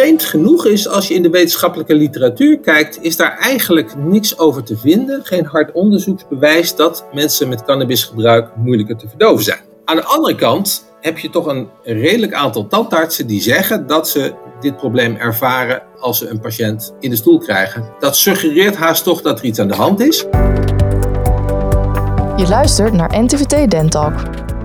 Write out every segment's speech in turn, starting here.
vreemd genoeg is, als je in de wetenschappelijke literatuur kijkt, is daar eigenlijk niks over te vinden. Geen hard onderzoeksbewijs dat mensen met cannabisgebruik moeilijker te verdoven zijn. Aan de andere kant heb je toch een redelijk aantal tandartsen die zeggen dat ze dit probleem ervaren als ze een patiënt in de stoel krijgen. Dat suggereert haast toch dat er iets aan de hand is. Je luistert naar NTVT Dentalk,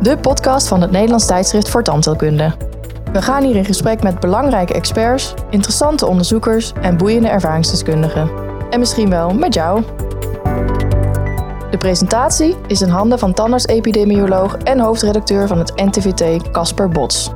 de podcast van het Nederlands tijdschrift voor tandheelkunde. We gaan hier in gesprek met belangrijke experts, interessante onderzoekers en boeiende ervaringsdeskundigen. En misschien wel met jou. De presentatie is in handen van tandarts-epidemioloog en hoofdredacteur van het NTVT, Casper Bots.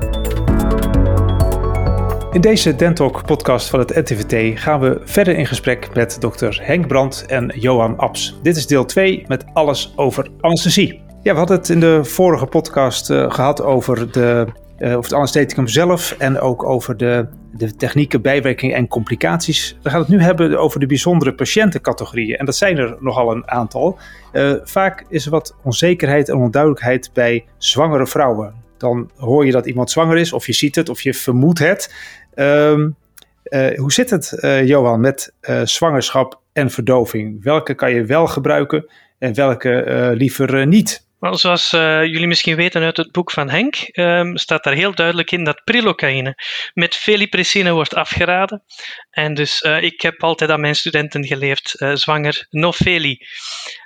In deze Dentalk podcast van het NTVT gaan we verder in gesprek met dokter Henk Brandt en Johan Abs. Dit is deel 2 met alles over anesthesie. Ja, we hadden het in de vorige podcast uh, gehad over de uh, over het anestheticum zelf en ook over de, de technieken, bijwerkingen en complicaties. We gaan het nu hebben over de bijzondere patiëntencategorieën. En dat zijn er nogal een aantal. Uh, vaak is er wat onzekerheid en onduidelijkheid bij zwangere vrouwen. Dan hoor je dat iemand zwanger is, of je ziet het, of je vermoedt het. Uh, hoe zit het, Johan, met zwangerschap en verdoving? Welke kan je wel gebruiken en welke liever niet? Wel, zoals uh, jullie misschien weten uit het boek van Henk, um, staat daar heel duidelijk in dat prilocaïne met felipressine wordt afgeraden. En dus uh, ik heb altijd aan mijn studenten geleerd, uh, zwanger, no feli.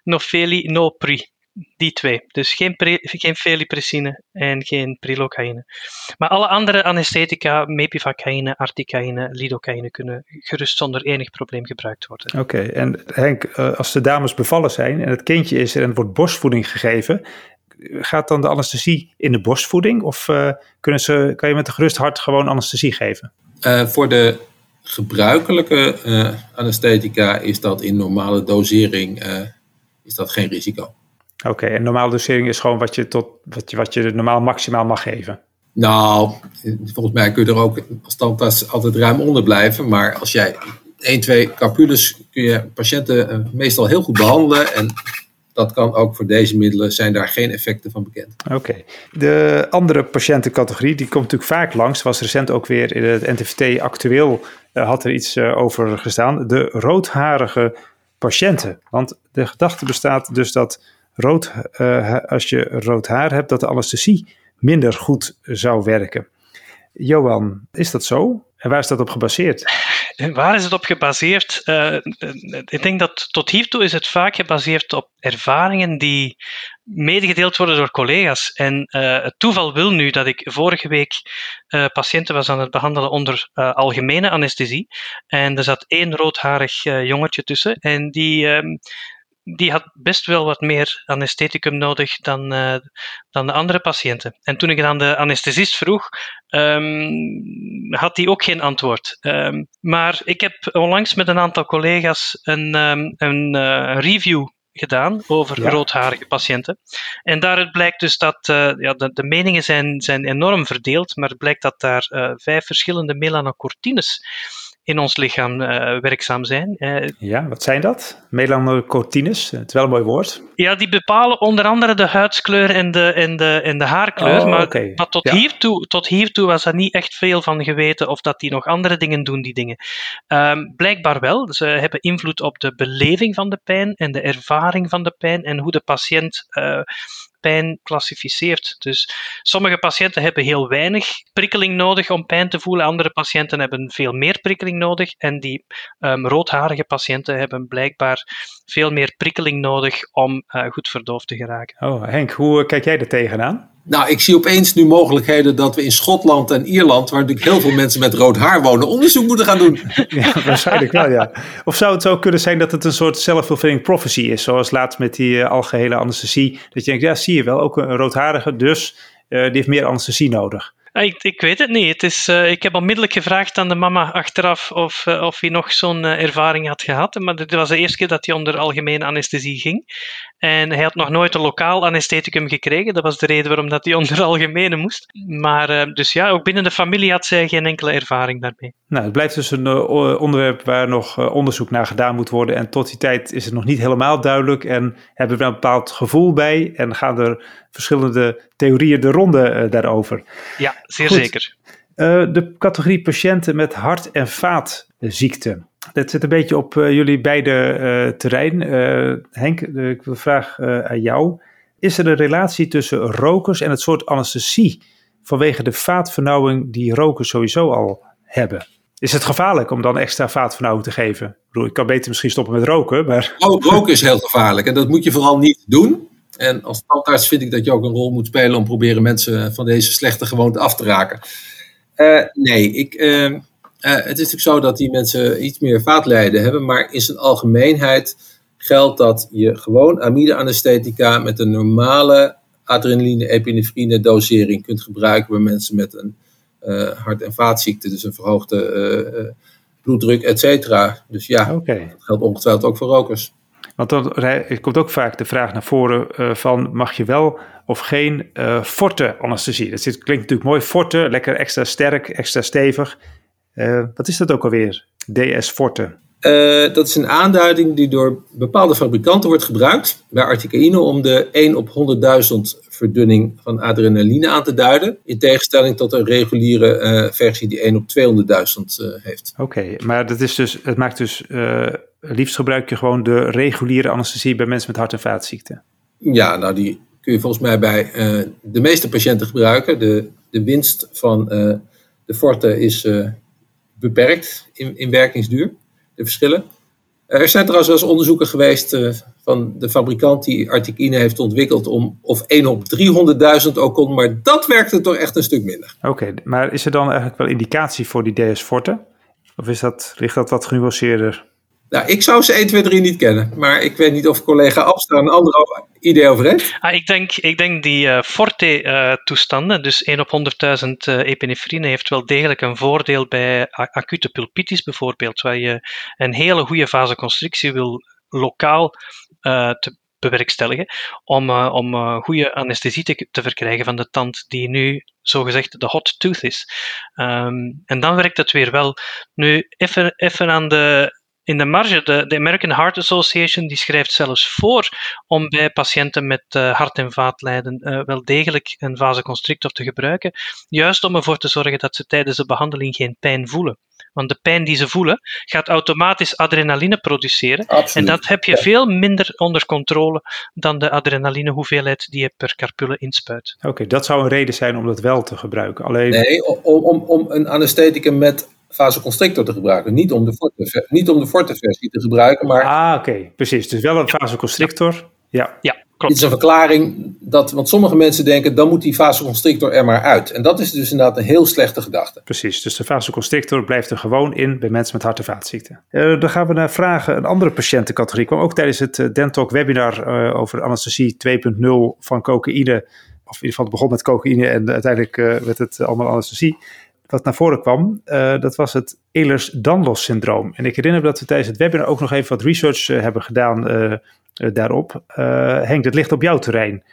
No feli, no pri die twee. Dus geen, pre, geen felipressine en geen prilocaïne. Maar alle andere anesthetica, mepivacaïne, articaïne, lidocaïne kunnen gerust zonder enig probleem gebruikt worden. Oké, en Henk, eh, als de dames bevallen zijn en het kindje is er en wordt borstvoeding gegeven, gaat dan de anesthesie in de borstvoeding of uh, kunnen ze, kan je met een gerust hart gewoon anesthesie geven? Uh, voor de gebruikelijke uh, anesthetica is dat in normale dosering is dat geen risico. Oké, en normale dosering is gewoon wat je, tot, wat, je, wat je normaal maximaal mag geven? Nou, volgens mij kun je er ook als tandarts altijd ruim onder blijven. Maar als jij 1, 2 capules kun je patiënten eh, meestal heel goed behandelen. En dat kan ook voor deze middelen, zijn daar geen effecten van bekend. Oké. De andere patiëntencategorie, die komt natuurlijk vaak langs. Was recent ook weer in het NTVT actueel, uh, had er iets uh, over gestaan. De roodharige patiënten. Want de gedachte bestaat dus dat rood, uh, als je rood haar hebt, dat de anesthesie minder goed zou werken. Johan, is dat zo? En waar is dat op gebaseerd? Waar is het op gebaseerd? Uh, ik denk dat tot hiertoe is het vaak gebaseerd op ervaringen die medegedeeld worden door collega's. En het toeval wil nu dat ik vorige week patiënten was aan het behandelen onder algemene anesthesie. En er zat één roodharig jongetje tussen. En die ehm, die had best wel wat meer anestheticum nodig dan, uh, dan de andere patiënten. En toen ik het aan de anesthesist vroeg, um, had hij ook geen antwoord. Um, maar ik heb onlangs met een aantal collega's een, um, een uh, review gedaan over ja. roodharige patiënten. En daaruit blijkt dus dat uh, ja, de, de, meningen zijn, zijn enorm verdeeld, maar het blijkt dat daar vijf verschillende melanocortines in ons lichaam uh, werkzaam zijn. Uh, ja, wat zijn dat? Melanocortines, het is wel een mooi woord. Ja, die bepalen onder andere de huidskleur en de, en de, en de haarkleur. Oh, maar, okay. maar tot, ja. hiertoe, tot hiertoe was er niet echt veel van geweten of dat die nog andere dingen doen, die dingen. Um, blijkbaar wel. Ze hebben invloed op de beleving van de pijn en de ervaring van de pijn en hoe de patiënt uh, pijn klassificeert. Dus sommige patiënten hebben heel weinig prikkeling nodig om pijn te voelen, andere patiënten hebben veel meer prikkeling nodig en die um, roodharige patiënten hebben blijkbaar veel meer prikkeling nodig om uh, goed verdoofd te geraken. Oh, Henk, hoe kijk jij er tegenaan? Nou, ik zie opeens nu mogelijkheden dat we in Schotland en Ierland, waar natuurlijk heel veel mensen met rood haar wonen, onderzoek moeten gaan doen. Ja, waarschijnlijk wel, ja. Of zou het zo kunnen zijn dat het een soort self-fulfilling prophecy is, zoals laatst met die uh, algehele anesthesie, dat je denkt, ja, zie je wel, ook een roodharige, dus uh, die heeft meer anesthesie nodig. Ik, ik, weet het niet. Het is, uh, ik heb onmiddellijk gevraagd aan de mama achteraf of, uh, of hij nog zo'n uh, ervaring had gehad. Maar dit was de eerste keer dat hij onder algemene anesthesie ging. En hij had nog nooit een lokaal anestheticum gekregen. Dat was de reden waarom dat hij onder algemene moest. Maar dus ja, ook binnen de familie had zij geen enkele ervaring daarmee. Nou, het blijft dus een onderwerp waar nog onderzoek naar gedaan moet worden. En tot die tijd is het nog niet helemaal duidelijk. En hebben we een bepaald gevoel bij. En gaan er verschillende theorieën de ronde daarover. Ja, zeer Goed. zeker. de categorie patiënten met hart- en vaatziekten. Dat zit een beetje op jullie beide terrein. Henk, ik wil vragen aan jou. Is er een relatie tussen rokers en het soort anesthesie vanwege de vaatvernauwing die rokers sowieso al hebben? Is het gevaarlijk om dan extra vaatvernauwing te geven? Ik, bedoel, ik kan beter misschien stoppen met roken, maar... Oh, roken is heel gevaarlijk en dat moet je vooral niet doen. En als tandarts vind ik dat je ook een rol moet spelen om proberen mensen van deze slechte gewoonte af te raken. Uh, nee, ik, uh, uh, het is natuurlijk zo dat die mensen iets meer vaatlijden hebben, maar in zijn algemeenheid geldt dat je gewoon amide-anesthetica met een normale adrenaline-epinefrine dosering kunt gebruiken bij mensen met een hart- en vaatziekte, dus een verhoogde bloeddruk, et cetera. Dus ja, okay. dat geldt ongetwijfeld ook voor rokers. Want dan komt ook vaak de vraag naar voren uh, van mag je wel of geen forte anesthesie? Dat klinkt natuurlijk mooi, forte, lekker extra sterk, extra stevig. Uh, wat is dat ook alweer, DS forte? dat is een aanduiding die door bepaalde fabrikanten wordt gebruikt bij articaïne om de 1 op 100.000 verdunning van adrenaline aan te duiden. In tegenstelling tot een reguliere versie die 1 op 200.000 heeft. Oké, maar dat is dus, het maakt dus liefst gebruik je gewoon de reguliere anesthesie bij mensen met hart- en vaatziekten. Ja, nou die kun je volgens mij bij de meeste patiënten gebruiken. De, de winst van de forte is beperkt in, in werkingsduur, de verschillen. Er zijn trouwens wel eens onderzoeken geweest van de fabrikant die Artikine heeft ontwikkeld om of 1 op 300.000 ook kon, maar dat werkte toch echt een stuk minder. Oké, maar is er dan eigenlijk wel indicatie voor die DS Forte? Of is dat, ligt dat wat genuanceerder? Nou, ik zou ze 1, 2, 3 niet kennen. Maar ik weet niet of collega Abs daar een andere idee over heeft. Ah, ik, denk, ik denk die uh, Forte-toestanden, dus 1 op 100.000 uh, epinefrine, heeft wel degelijk een voordeel bij acute pulpitis bijvoorbeeld, waar je een hele goede vasoconstrictie wil lokaal te bewerkstelligen om, om goede anesthesie te, te, verkrijgen van de tand die nu zogezegd de hot tooth is. Um, en dan werkt het weer wel. Nu, even, even aan de in de marge, de, de, American Heart Association die schrijft zelfs voor om bij patiënten met uh, hart- en vaatlijden uh, wel degelijk een vasoconstrictor te gebruiken, juist om ervoor te zorgen dat ze tijdens de behandeling geen pijn voelen. Want de pijn die ze voelen gaat automatisch adrenaline produceren. Absoluut. En dat heb je veel minder onder controle dan de adrenaline hoeveelheid die je per carpule inspuit. Oké, okay, dat zou een reden zijn om dat wel te gebruiken. Alleen... Nee, om, om, om een anestheticum met vasoconstrictor te gebruiken. Niet om de forte, niet om de forte versie te gebruiken, maar... Ah, oké. Precies. Dus wel een vasoconstrictor. Ja. Ja, klopt. Dit is een verklaring dat... Want sommige mensen denken, dan moet die vasoconstrictor er maar uit. En dat is dus inderdaad een heel slechte gedachte. Precies. Dus de vasoconstrictor blijft er gewoon in bij mensen met hart- en vaatziekten. Uh, dan gaan we naar vragen. Een andere patiëntencategorie kwam ook tijdens het uh, Dentalk webinar uh, over anesthesie 2.0 van cocaïne. Of in ieder geval het begon met cocaïne en uiteindelijk werd het allemaal anesthesie wat naar voren kwam, uh, dat was het Ehlers-Danlos syndroom. En ik herinner me dat we tijdens het webinar ook nog even wat research uh, hebben gedaan uh, daarop. Henk, dat ligt op jouw terrein.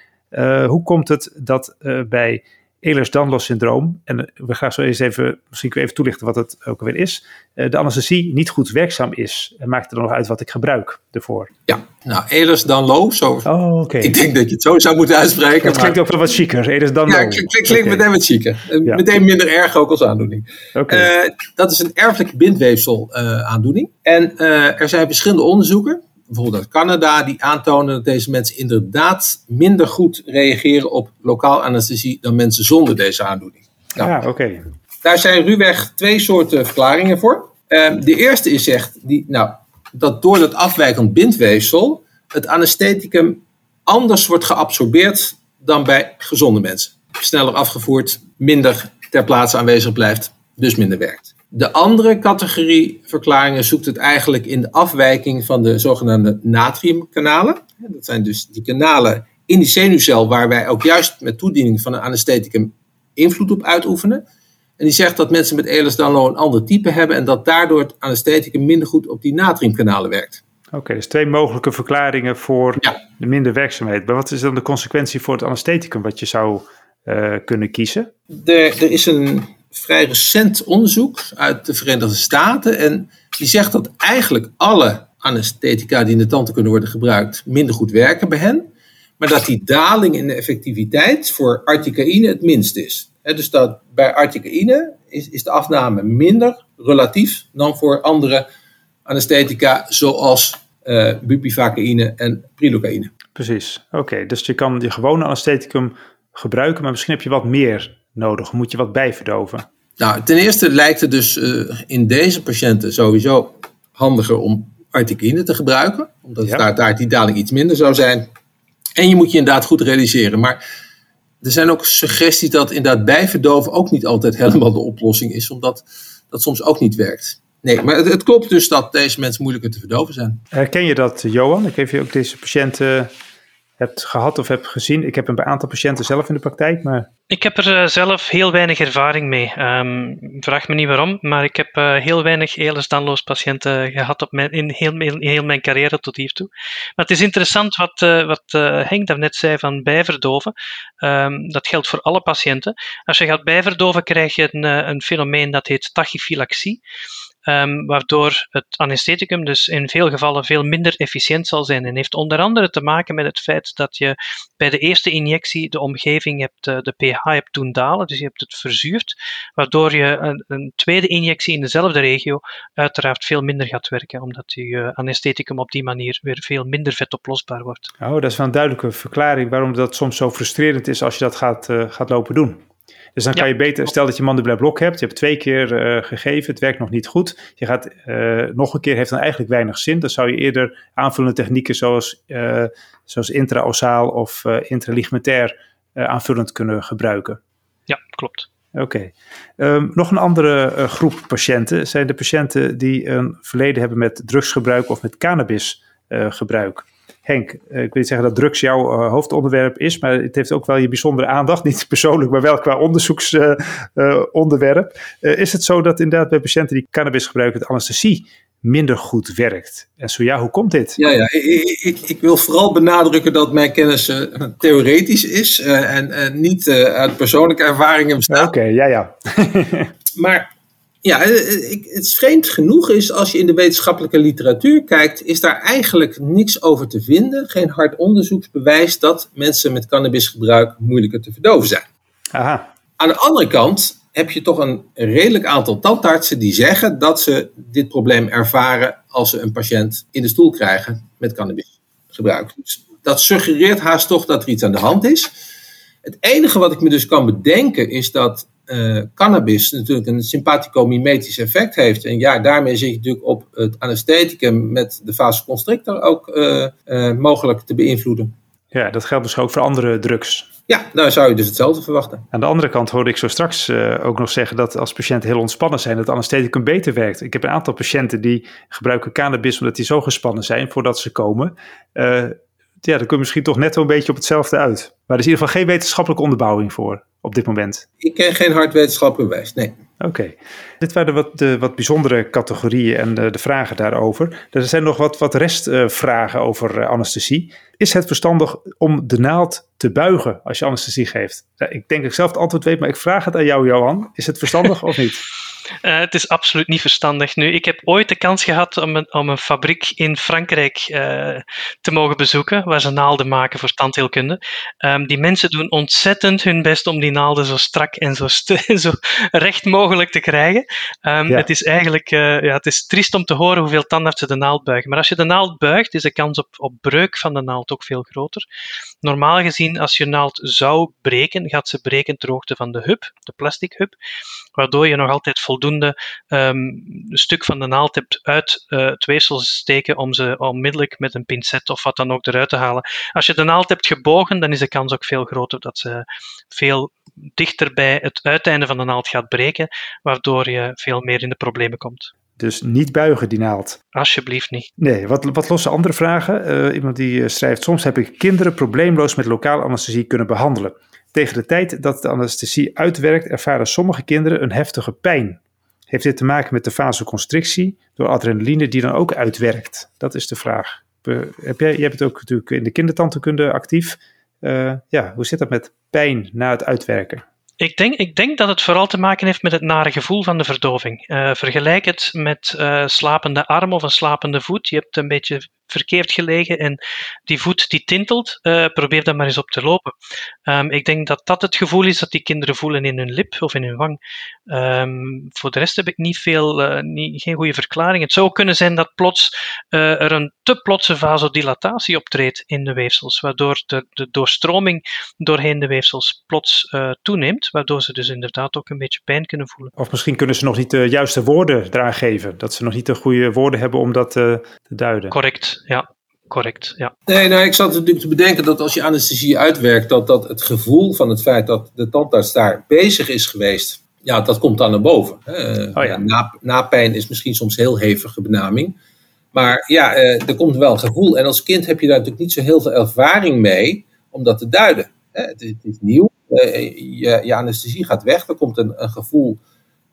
hoe komt het dat bij Ehlers-Danlos syndroom, en we gaan zo eens even, misschien even toelichten wat het ook alweer is, de anesthesie niet goed werkzaam is. En maakt er dan nog uit wat ik gebruik ervoor. Ja, nou, Ehlers-Danlos, zo. Oh, oké. Ik denk dat je het zo zou moeten uitspreken. Het klinkt ook wel wat chiquer, Ehlers-Danlos. Ja, klinkt, klinkt okay. meteen wat chiquer. Ja. Meteen minder erg ook als aandoening. Okay. Uh, dat is een erfelijke bindweefsel uh, aandoening. En uh, er zijn verschillende onderzoeken bijvoorbeeld uit Canada, die aantonen dat deze mensen inderdaad minder goed reageren op lokaal anesthesie dan mensen zonder deze aandoening. Nou, ja, oké. Okay. Daar zijn ruwweg twee soorten verklaringen voor. Uh, de eerste is zegt die, nou, dat door dat afwijkend bindweefsel het anestheticum anders wordt geabsorbeerd dan bij gezonde mensen. Sneller afgevoerd, minder ter plaatse aanwezig blijft, dus minder werkt. De andere categorie verklaringen zoekt het eigenlijk in de afwijking van de zogenaamde natriumkanalen. Dat zijn dus die kanalen in die zenuwcel waar wij ook juist met toediening van een anestheticum invloed op uitoefenen. En die zegt dat mensen met Ehlers-Danlos een ander type hebben en dat daardoor het anestheticum minder goed op die natriumkanalen werkt. Oké, okay, dus twee mogelijke verklaringen voor ja. de minder werkzaamheid. Maar wat is dan de consequentie voor het anestheticum wat je zou uh, kunnen kiezen? Er, er is een vrij recent onderzoek uit de Verenigde Staten. En die zegt dat eigenlijk alle anesthetica die in de tanden kunnen worden gebruikt minder goed werken bij hen. Maar dat die daling in de effectiviteit voor articaïne het minst is. dus dat bij articaïne is, is de afname minder relatief dan voor andere anesthetica zoals uh, bupivacaïne en prilocaïne. Precies, oké. Dus je kan je gewone anestheticum gebruiken, maar misschien heb je wat meer nodig. Moet je wat bijverdoven? Nou, ten eerste lijkt het dus uh, in deze patiënten sowieso handiger om artikine te gebruiken, omdat ja. daar, daar die daling iets minder zou zijn. En je moet je inderdaad goed realiseren. Maar er zijn ook suggesties dat inderdaad bijverdoven ook niet altijd helemaal de oplossing is, omdat dat soms ook niet werkt. Nee, maar het, het klopt dus dat deze mensen moeilijker te verdoven zijn. Herken je dat, Johan? Ik heb je ook deze patiënten hebt gehad of hebt gezien? Ik heb een aantal patiënten zelf in de praktijk, maar... Ik heb er uh, zelf heel weinig ervaring mee. Um, vraag me niet waarom, maar ik heb uh, heel weinig Ehlers-Danlos patiënten gehad op mijn, in heel, heel mijn carrière tot hiertoe. Maar het is interessant wat, uh, wat Henk daarnet zei van bijverdoven. Um, dat geldt voor alle patiënten. Als je gaat bijverdoven, krijg je een, een fenomeen dat heet tachyphylaxie. Um, waardoor het anestheticum dus in veel gevallen veel minder efficiënt zal zijn. En heeft onder andere te maken met het feit dat je bij de eerste injectie de omgeving hebt, uh, de pH hebt doen dalen, dus je hebt het verzuurd, waardoor je een, een, tweede injectie in dezelfde regio uiteraard veel minder gaat werken, omdat je anestheticum op die manier weer veel minder vetoplosbaar wordt. Oh, dat is wel een duidelijke verklaring waarom dat soms zo frustrerend is als je dat gaat, uh, gaat lopen doen. Dus dan kan je beter, stel dat je mandibulair blok hebt, je hebt twee keer uh, gegeven, het werkt nog niet goed. Je gaat uh, nog een keer, heeft dan eigenlijk weinig zin. Dan zou je eerder aanvullende technieken zoals, uh, zoals intraosaal of intraligmentair aanvullend kunnen gebruiken. Ja, klopt. Oké. Okay. Um, nog een andere groep patiënten zijn de patiënten die een verleden hebben met drugsgebruik of met cannabisgebruik. Henk, eh, ik wil niet zeggen dat drugs jouw uh, hoofdonderwerp is, maar het heeft ook wel je bijzondere aandacht. Niet persoonlijk, maar wel qua onderzoeksonderwerp. Uh, is het zo dat inderdaad bij patiënten die cannabis gebruiken, het anesthesie minder goed werkt? En zo ja, hoe komt dit? Ja, ja ik, ik, ik wil vooral benadrukken dat mijn kennis theoretisch is en niet uit persoonlijke ervaringen bestaat. Oké, okay, ja, ja. maar ja, het vreemd genoeg is, als je in de wetenschappelijke literatuur kijkt, is daar eigenlijk niks over te vinden. Geen hard onderzoeksbewijs dat mensen met cannabisgebruik moeilijker te verdoven zijn. Aha. Aan de andere kant heb je toch een redelijk aantal tandartsen die zeggen dat ze dit probleem ervaren als ze een patiënt in de stoel krijgen met cannabisgebruik. Dus dat suggereert haast toch dat er iets aan de hand is. Het enige wat ik me dus kan bedenken is dat uh, cannabis natuurlijk een sympathico-mimetisch effect heeft. En ja, daarmee zit je natuurlijk op het anestheticum met de vasoconstrictor ook uh, uh, mogelijk te beïnvloeden. Ja, dat geldt dus ook voor andere drugs. Ja, daar zou je dus hetzelfde verwachten. Aan de andere kant hoorde ik zo straks uh, ook nog zeggen dat als patiënten heel ontspannen zijn, dat anestheticum beter werkt. Ik heb een aantal patiënten die gebruiken cannabis omdat die zo gespannen zijn voordat ze komen. Uh, ja, dan kun je misschien toch net een beetje op hetzelfde uit. Maar er is in ieder geval geen wetenschappelijke onderbouwing voor op dit moment? Ik ken geen hard wetenschappelijk bewijs, nee. Oké. Dit waren wat, de wat bijzondere categorieën en de, de vragen daarover. Er zijn nog wat, wat restvragen over uh, anesthesie. Is het verstandig om de naald te buigen als je anesthesie geeft? Ja, ik denk dat ik zelf het antwoord weet, maar ik vraag het aan jou, Johan. Is het verstandig of niet? Uh, het is absoluut niet verstandig. Nu, ik heb ooit de kans gehad om een, om een fabriek in Frankrijk uh, te mogen bezoeken, waar ze naalden maken voor tandheelkunde. Um, die mensen doen ontzettend hun best om die naalden zo strak en zo, zo recht mogelijk te krijgen. Um, ja. Het is eigenlijk uh, ja, het is triest om te horen hoeveel tandartsen de naald buigen. Maar als je de naald buigt, is de kans op, op breuk van de naald ook veel groter. Normaal gezien, als je naald zou breken, gaat ze breken ter hoogte van de hub, de plastic hub, waardoor je nog altijd voldoende um, stuk van de naald hebt uit uh, het weefsel steken om ze onmiddellijk met een pincet of wat dan ook eruit te halen. Als je de naald hebt gebogen, dan is de kans ook veel groter dat ze veel dichter bij het uiteinde van de naald gaat breken, waardoor je veel meer in de problemen komt. Dus niet buigen die naald. Alsjeblieft niet. Nee, wat, wat losse andere vragen. Uh, iemand die schrijft: Soms heb ik kinderen probleemloos met lokale anesthesie kunnen behandelen. Tegen de tijd dat de anesthesie uitwerkt, ervaren sommige kinderen een heftige pijn. Heeft dit te maken met de vasoconstrictie door adrenaline die dan ook uitwerkt? Dat is de vraag. Heb jij, jij bent ook natuurlijk in de kindertandheelkunde actief. Uh, ja, hoe zit dat met pijn na het uitwerken? Ik denk, ik denk dat het vooral te maken heeft met het nare gevoel van de verdoving. Uh, vergelijk het met uh, slapende arm of een slapende voet. Je hebt een beetje verkeerd gelegen en die voet die tintelt, probeer dan maar eens op te lopen. Ehm, ik denk dat dat het gevoel is dat die kinderen voelen in hun lip of in hun wang. Ehm, voor de rest heb ik niet veel, niet, geen goede verklaring. Het zou kunnen zijn dat plots er een te plotse vasodilatatie optreedt in de weefsels, waardoor de, de doorstroming doorheen de weefsels plots toeneemt, waardoor ze dus inderdaad ook een beetje pijn kunnen voelen. Of misschien kunnen ze nog niet de juiste woorden eraan geven. Dat ze nog niet de goede woorden hebben om dat te duiden. Correct, ja. Correct, ja. Nee, nou, ik zat natuurlijk te bedenken dat als je anesthesie uitwerkt, dat, dat het gevoel van het feit dat de tandarts daar bezig is geweest, ja, dat komt dan naar boven. oh, ja. na, napijn is misschien soms heel hevige benaming. Maar ja, uh, er komt wel een gevoel. En als kind heb je daar natuurlijk niet zo heel veel ervaring mee om dat te duiden. Het, is nieuw. Uh, je, je, anesthesie gaat weg. Er komt een, een gevoel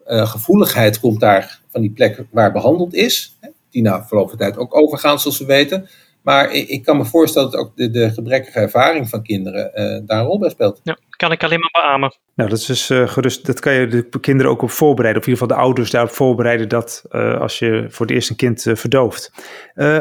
uh, gevoeligheid komt daar van die plek waar behandeld is. Die na verloop van tijd ook overgaan, zoals we weten. Maar ik, ik, kan me voorstellen dat ook de, de gebrekkige ervaring van kinderen uh, daar een rol bij speelt. Ja, kan ik alleen maar beamen. Nou, dat is dus uh, gerust. Dat kan je de kinderen ook op voorbereiden. Of in ieder geval de ouders daarop voorbereiden dat uh, als je voor het eerst een kind verdooft.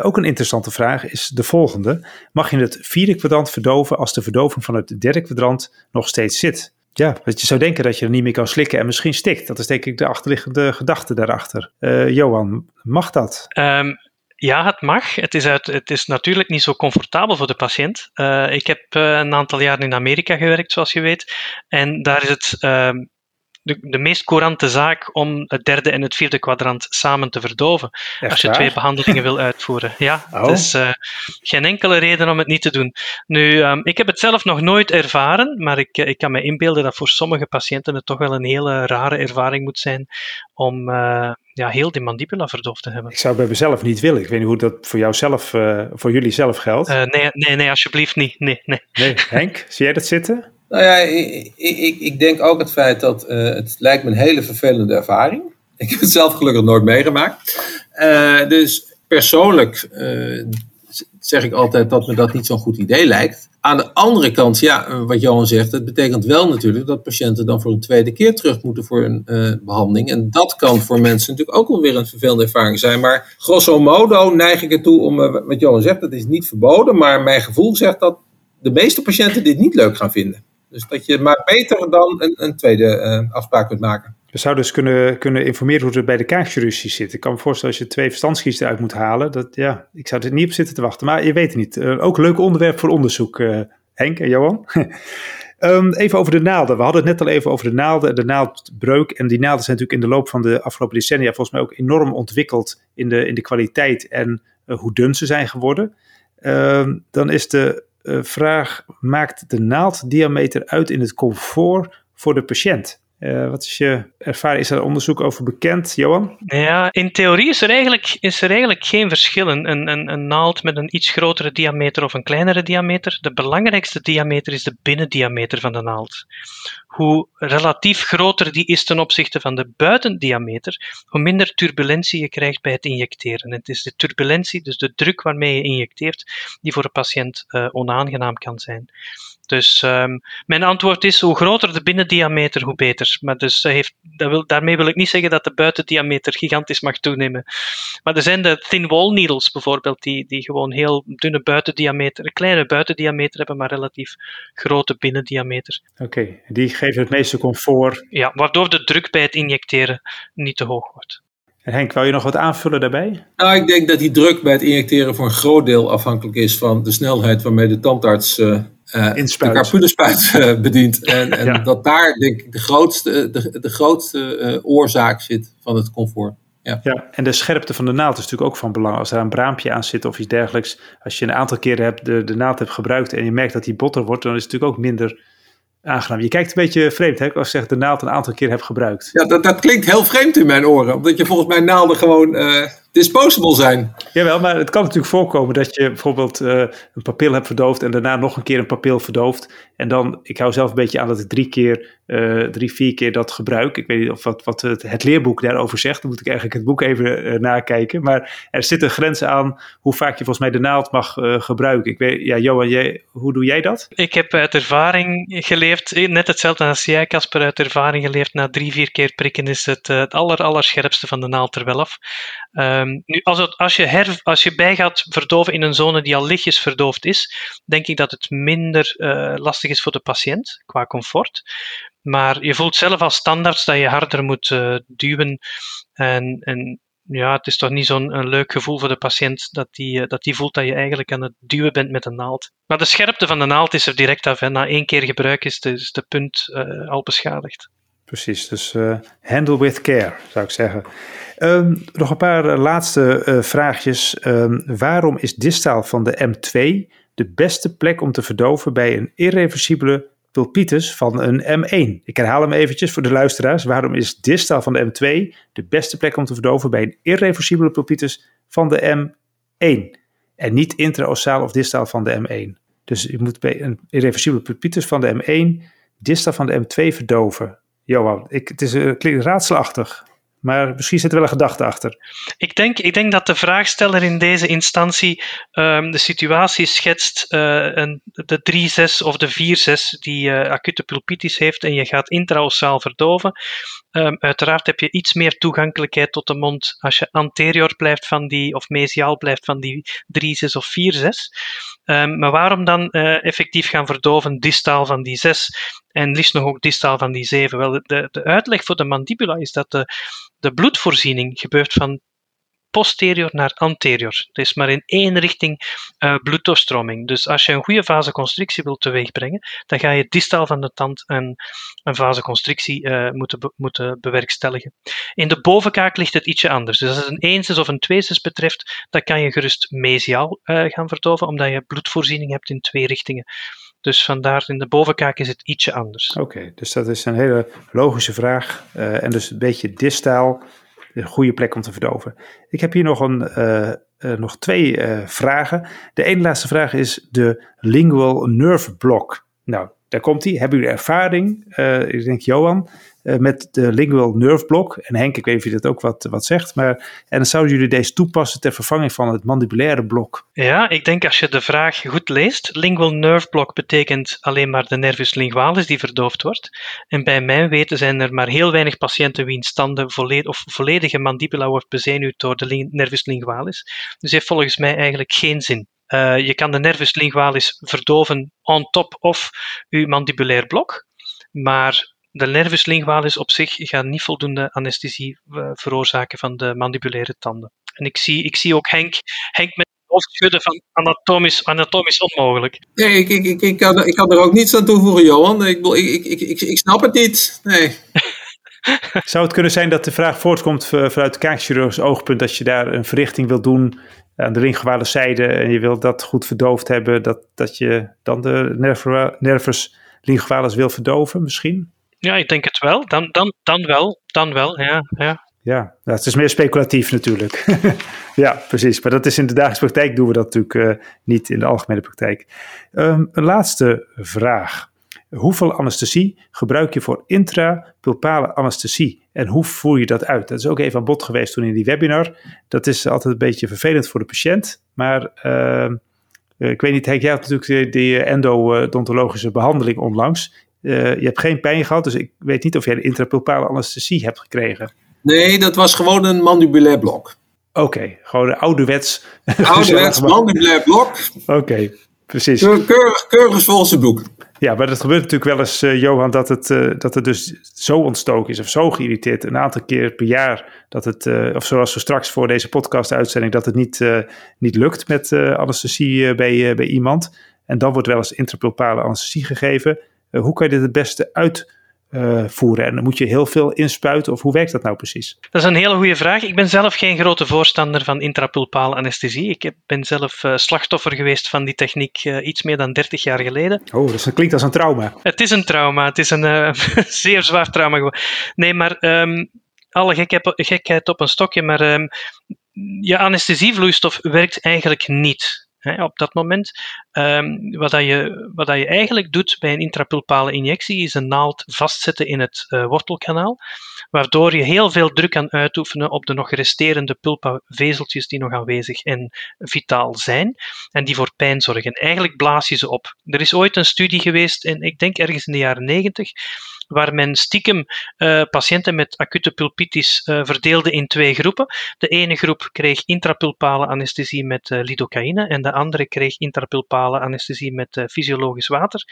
ook een interessante vraag is de volgende: Mag je het vierde kwadrant verdoven als de verdoving van het derde kwadrant nog steeds zit? Ja, want je zou denken dat je er niet meer kan slikken en misschien stikt. Dat is denk ik de achterliggende gedachte daarachter. Uh, Johan, mag dat? Um, ja, het mag. Het is, uit, het is natuurlijk niet zo comfortabel voor de patiënt. Uh, ik heb uh, een aantal jaar in Amerika gewerkt, zoals je weet. En daar is het ehm, de, de meest courante zaak om het derde en het vierde kwadrant samen te verdoven. als je twee behandelingen wil uitvoeren. Ja, oh. dus uh, geen enkele reden om het niet te doen. Nu, um, ik heb het zelf nog nooit ervaren, maar ik, ik kan me inbeelden dat voor sommige patiënten het toch wel een hele rare ervaring moet zijn om uh, ja, heel die mandibula verdoofd te hebben. Ik zou bij mezelf niet willen. Ik weet niet hoe dat voor jou zelf, uh, voor jullie zelf geldt. nee, nee, nee, alsjeblieft niet. Nee, nee. nee Henk, zie jij dat zitten? Nou ja, ik, ik, ik denk ook het feit dat uh, het lijkt me een hele vervelende ervaring. Ik heb het zelf gelukkig nooit meegemaakt. Uh, dus persoonlijk uh, zeg ik altijd dat me dat niet zo'n goed idee lijkt. Aan de andere kant, ja, wat Johan zegt, het betekent wel natuurlijk dat patiënten dan voor een tweede keer terug moeten voor een uh, behandeling. En dat kan voor mensen natuurlijk ook wel weer een vervelende ervaring zijn. Maar grosso modo neig ik ertoe om, wat Johan zegt, dat is niet verboden. Maar mijn gevoel zegt dat de meeste patiënten dit niet leuk gaan vinden. Dus dat je maar beter dan een, een tweede uh, afspraak kunt maken. We zouden dus kunnen, kunnen informeren hoe het bij de kaakchirurgie zit. Ik kan me voorstellen als je twee verstandskies eruit moet halen. Dat, ja, ik zou er niet op zitten te wachten, maar je weet het niet. Uh, ook leuk onderwerp voor onderzoek, uh, Henk en Johan. um, even over de naalden. We hadden het net al even over de naalden en de naaldbreuk. En die naalden zijn natuurlijk in de loop van de afgelopen decennia volgens mij ook enorm ontwikkeld in de, in de kwaliteit en hoe dun ze zijn geworden. Um, dan is de vraag: maakt de naalddiameter uit in het comfort voor de patiënt? Uh, wat is je ervaring? Is er onderzoek over bekend, Johan? Ja, in theorie is er eigenlijk, is er eigenlijk geen verschil. Een, een, een naald met een iets grotere diameter of een kleinere diameter. De belangrijkste diameter is de binnendiameter van de naald. Hoe relatief groter die is ten opzichte van de buitendiameter, hoe minder turbulentie je krijgt bij het injecteren. Het is de turbulentie, dus de druk waarmee je injecteert, die voor de patiënt uh, onaangenaam kan zijn. Dus um, mijn antwoord is, hoe groter de binnendiameter, hoe beter. Maar dus heeft, dat wil, daarmee wil ik niet zeggen dat de buitendiameter gigantisch mag toenemen. Maar er zijn de thin wall needles bijvoorbeeld, die, die gewoon heel dunne buitendiameter, een kleine buitendiameter hebben, maar relatief grote binnendiameter. Oké, die geven het meeste comfort. Ja, waardoor de druk bij het injecteren niet te hoog wordt. En Henk, wil je nog wat aanvullen daarbij? Nou, ik denk dat die druk bij het injecteren voor een groot deel afhankelijk is van de snelheid waarmee de tandarts uh, de carpulespuit uh, bedient. En, en ja. dat daar denk ik de grootste, de, de grootste uh, oorzaak zit van het comfort. Ja. ja, en de scherpte van de naald is natuurlijk ook van belang. Als er een braampje aan zit of iets dergelijks. Als je een aantal keren hebt de, de naald hebt gebruikt en je merkt dat die botter wordt, dan is het natuurlijk ook minder aangenaam. Je kijkt een beetje vreemd hè, als je zegt de naald een aantal keer hebt gebruikt. Ja, dat, dat klinkt heel vreemd in mijn oren. Omdat je volgens mij naalden gewoon uh, disposable zijn. Jawel, maar het kan natuurlijk voorkomen dat je bijvoorbeeld uh, een papil hebt verdoofd en daarna nog een keer een papil verdooft. En dan, ik hou zelf een beetje aan dat ik drie keer, uh, drie, vier keer dat gebruik. Ik weet niet of wat, wat het, het leerboek daarover zegt. Dan moet ik eigenlijk het boek even uh, nakijken. Maar er zit een grens aan hoe vaak je volgens mij de naald mag gebruiken. Ik weet, ja, Johan, jij, hoe doe jij dat? Ik heb uit ervaring geleerd, eh, net hetzelfde als jij, Casper, uit ervaring geleerd. Na drie, vier keer prikken is het het aller, aller scherpste van de naald er wel af. Um, Um, nu, als, als, je als je bij gaat verdoven in een zone die al lichtjes verdoofd is, denk ik dat het minder uh, lastig is voor de patiënt qua comfort. Maar je voelt zelf als standaard dat je harder moet uh, duwen. En, en ja, het is toch niet zo'n leuk gevoel voor de patiënt dat die, uh, dat die voelt dat je eigenlijk aan het duwen bent met een naald. Maar de scherpte van de naald is er direct af. Hè. Na één keer gebruik is de, punt al beschadigd. Precies, dus uh, handle with care, zou ik zeggen. Um, nog een paar laatste uh, vraagjes. Um, waarom is distaal van de M2 de beste plek om te verdoven bij een irreversibele pulpitis van een M1? Ik herhaal hem eventjes voor de luisteraars. Waarom is distaal van de M2 de beste plek om te verdoven bij een irreversibele pulpitis van de M1? En niet intraosaal of distaal van de M1. Dus je moet bij een irreversibele pulpitis van de M1 distaal van de M2 verdoven. Johan, ik, het is, klinkt raadselachtig. Maar misschien zit er wel een gedachte achter. Ik denk, ik denk dat de vraagsteller in deze instantie um, de situatie schetst, uh, een, de 3-6 of de 4-6 die uh, acute pulpitis heeft en je gaat intraosaal verdoven. Um, uiteraard heb je iets meer toegankelijkheid tot de mond als je anterior blijft van die, of mesiaal blijft van die 3-6 of 4-6. Um, maar waarom dan effectief gaan verdoven distaal van die 6 en liefst nog ook distaal van die 7? Wel, de, de uitleg voor de mandibula is dat de, de bloedvoorziening gebeurt van posterior naar anterior. Het is maar in één richting uh, bloeddoorstroming. Dus als je een goede vasoconstrictie wilt teweegbrengen, dan ga je distaal van de tand een, een uh, moeten, moeten bewerkstelligen. In de bovenkaak ligt het ietsje anders. Dus als het een 1 of een 2 betreft, dan kan je gerust mesiaal uh, gaan verdoven, omdat je bloedvoorziening hebt in twee richtingen. Dus vandaar in de bovenkaak is het ietsje anders. Oké, dus dat is een hele logische vraag. Uh, en dus een beetje distaal een goede plek om te verdoven. Ik heb hier nog, een, uh, uh, nog twee vragen. De ene laatste vraag is de lingual nerve block. Nou, daar komt hij. Hebben jullie ervaring? ik denk Johan. Met de lingual nerve block. En Henk, ik weet niet of je dat ook wat, wat zegt. Maar, en zouden jullie deze toepassen ter vervanging van het mandibulaire blok. Ja, ik denk als je de vraag goed leest. Lingual nerve block betekent alleen maar de nervus lingualis die verdoofd wordt. En bij mijn weten zijn er maar heel weinig patiënten wiens tanden volledig, of volledige mandibula wordt bezenuwd door de nervus lingualis. Dus heeft volgens mij eigenlijk geen zin. Uh, je kan de nervus lingualis verdoven on top of uw mandibulair blok, maar de nervus lingualis op zich gaat niet voldoende anesthesie uh, veroorzaken van de mandibulaire tanden. En ik zie, ik zie ook Henk, Henk met het hoofd schudden van anatomisch, anatomisch onmogelijk. Nee, ik, ik, ik, ik, kan, ik kan er ook niets aan toevoegen, Johan. Ik, ik, ik, ik, ik snap het niet. Nee. Zou het kunnen zijn dat de vraag voortkomt vanuit de kaakchirurgs oogpunt dat je daar een verrichting wil doen aan de linguale zijde en je wilt dat goed verdoofd hebben, dat, dat je dan de nervus lingualis wil verdoven misschien? Ja, ik denk het wel. Dan, dan, dan wel. Dan wel, ja. ja. Ja, het is meer speculatief natuurlijk. ja, precies. Maar dat is in de dagelijkse praktijk doen we dat natuurlijk uh, niet in de algemene praktijk. Um, een laatste vraag. Hoeveel anesthesie gebruik je voor intrapulpale anesthesie en hoe voer je dat uit? Dat is ook even aan bod geweest toen in die webinar. Dat is altijd een beetje vervelend voor de patiënt, maar uh, ik weet niet, jij had natuurlijk die endodontologische behandeling onlangs. Uh, je hebt geen pijn gehad, dus ik weet niet of jij de intrapulpale anesthesie hebt gekregen. Nee, dat was gewoon een mandibulair blok. Oké, okay, gewoon een ouderwets. Ouderwets mandibulair blok. Oké, okay, precies. Keurig, keurig volgens het boek. Ja, maar dat gebeurt natuurlijk wel eens, uh, Johan, dat het, uh, dat het dus zo ontstoken is of zo geïrriteerd een aantal keer per jaar. Dat het, uh, of zoals we straks voor deze podcast-uitzending, dat het niet, niet lukt met anesthesie bij, bij iemand. En dan wordt wel eens intrapulpale anesthesie gegeven. Hoe kan je dit het beste uit uh, voeren? En dan moet je heel veel inspuiten of hoe werkt dat nou precies? Dat is een hele goede vraag. Ik ben zelf geen grote voorstander van intrapulpale anesthesie. Ik ben zelf uh, slachtoffer geweest van die techniek uh, iets meer dan 30 jaar geleden. Oh, dus dat klinkt als een trauma. Het is een trauma. Het is een zeer zwaar trauma. Nee, maar um, alle gekheid, gekheid op een stokje, maar um, je anesthesievloeistof werkt eigenlijk niet hè, op dat moment. Um, wat, dat je, wat dat je eigenlijk doet bij een intrapulpale injectie is een naald vastzetten in het uh, wortelkanaal, waardoor je heel veel druk kan uitoefenen op de nog resterende pulpavezeltjes die nog aanwezig en vitaal zijn en die voor pijn zorgen. Eigenlijk blaas je ze op. Er is ooit een studie geweest, en ik denk ergens in de jaren 90, waar men stiekem uh, patiënten met acute pulpitis uh, verdeelde in twee groepen. De ene groep kreeg intrapulpale anesthesie met uh, lidocaïne en de andere kreeg intrapulpale anesthesie met fysiologisch water.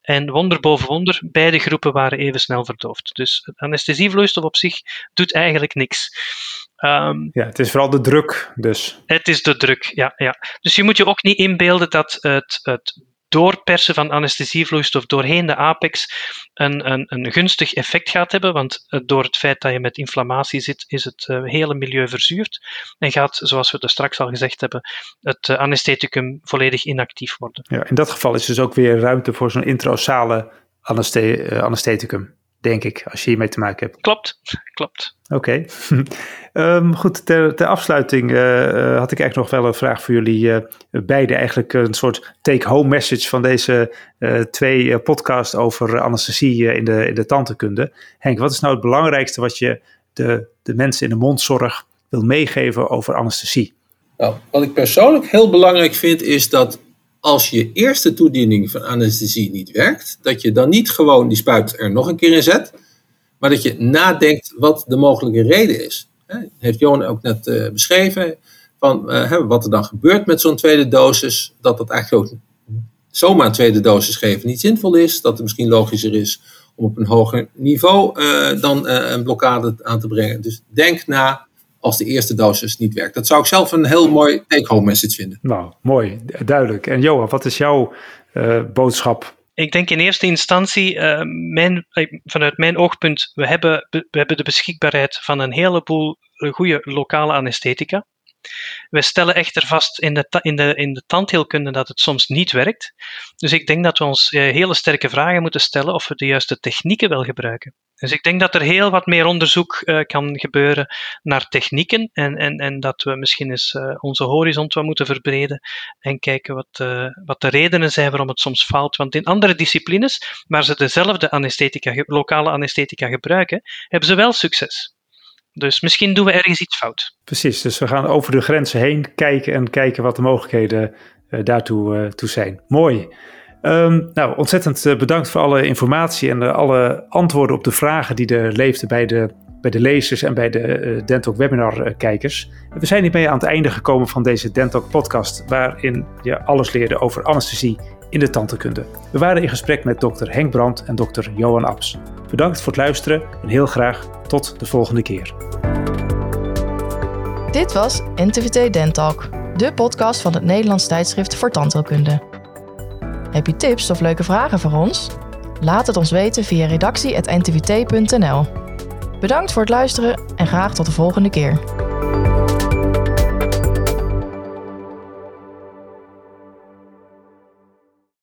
En wonder boven wonder, beide groepen waren even snel verdoofd. Dus anesthesievloeistof op zich doet eigenlijk niks. Um, ja, het is vooral de druk dus. Het is de druk, ja. ja. Dus je moet je ook niet inbeelden dat het, het doorpersen van anesthesievloeistof doorheen de apex een, een, een gunstig effect gaat hebben, want door het feit dat je met inflammatie zit, is het uh, hele milieu verzuurd en gaat, zoals we er straks al gezegd hebben, het uh, anestheticum volledig inactief worden. Ja, in dat geval is dus ook weer ruimte voor zo'n uh, anestheticum denk ik, als je hiermee te maken hebt. Klopt, klopt. Oké. um, goed, ter, ter afsluiting uh, had ik eigenlijk nog wel een vraag voor jullie uh, beiden. Eigenlijk een soort take-home message van deze uh, twee podcasts over anesthesie in, de, in de tandheelkunde. Henk, wat is nou het belangrijkste wat je de, de mensen in de mondzorg wil meegeven over anesthesie? Nou, wat ik persoonlijk heel belangrijk vind, is dat als je eerste toediening van anesthesie niet werkt, dat je dan niet gewoon die spuit er nog een keer in zet, maar dat je nadenkt wat de mogelijke reden is. Heeft Johan ook net uh, beschreven, van uh, wat er dan gebeurt met zo'n tweede dosis, dat dat eigenlijk ook zomaar een tweede dosis geven niet zinvol is, dat het misschien logischer is om op een hoger niveau uh, dan een blokkade aan te brengen. Dus denk na als de eerste dosis niet werkt. Dat zou ik zelf een heel mooi take-home message vinden. Nou, mooi, duidelijk. En Johan, wat is jouw uh, boodschap? Ik denk in eerste instantie, uh, mijn, vanuit mijn oogpunt, we hebben, we hebben de beschikbaarheid van een heleboel goede lokale anesthetica. We stellen echter vast in de, in, de, in de tandheelkunde dat het soms niet werkt. Dus ik denk dat we ons uh, hele sterke vragen moeten stellen of we de juiste technieken wel gebruiken. Dus ik denk dat er heel wat meer onderzoek uh, kan gebeuren naar technieken en, en, en dat we misschien eens uh, onze horizon wat moeten verbreden en kijken wat, uh, wat de redenen zijn waarom het soms faalt. Want in andere disciplines, waar ze dezelfde anesthetica, lokale anesthetica gebruiken, hebben ze wel succes. Dus misschien doen we ergens iets fout. Precies, dus we gaan over de grenzen heen kijken en kijken wat de mogelijkheden daartoe toe zijn. Mooi. Um, nou, ontzettend eh, bedankt voor alle informatie en alle antwoorden op de vragen die er leefden bij de, bij de lezers en bij de uh, Dentalk webinar kijkers. We zijn hiermee aan het einde gekomen van deze Dentalk podcast, waarin je alles leerde over anesthesie in de tandheelkunde. We waren in gesprek met dokter Henk Brandt en dokter Johan Abs. Bedankt voor het luisteren en heel graag tot de volgende keer. Dit was NTVT Dentalk, de podcast van het Nederlands tijdschrift voor tandheelkunde. Heb je tips of leuke vragen voor ons? Laat het ons weten via redactie.ntvt.nl. Bedankt voor het luisteren en graag tot de volgende keer.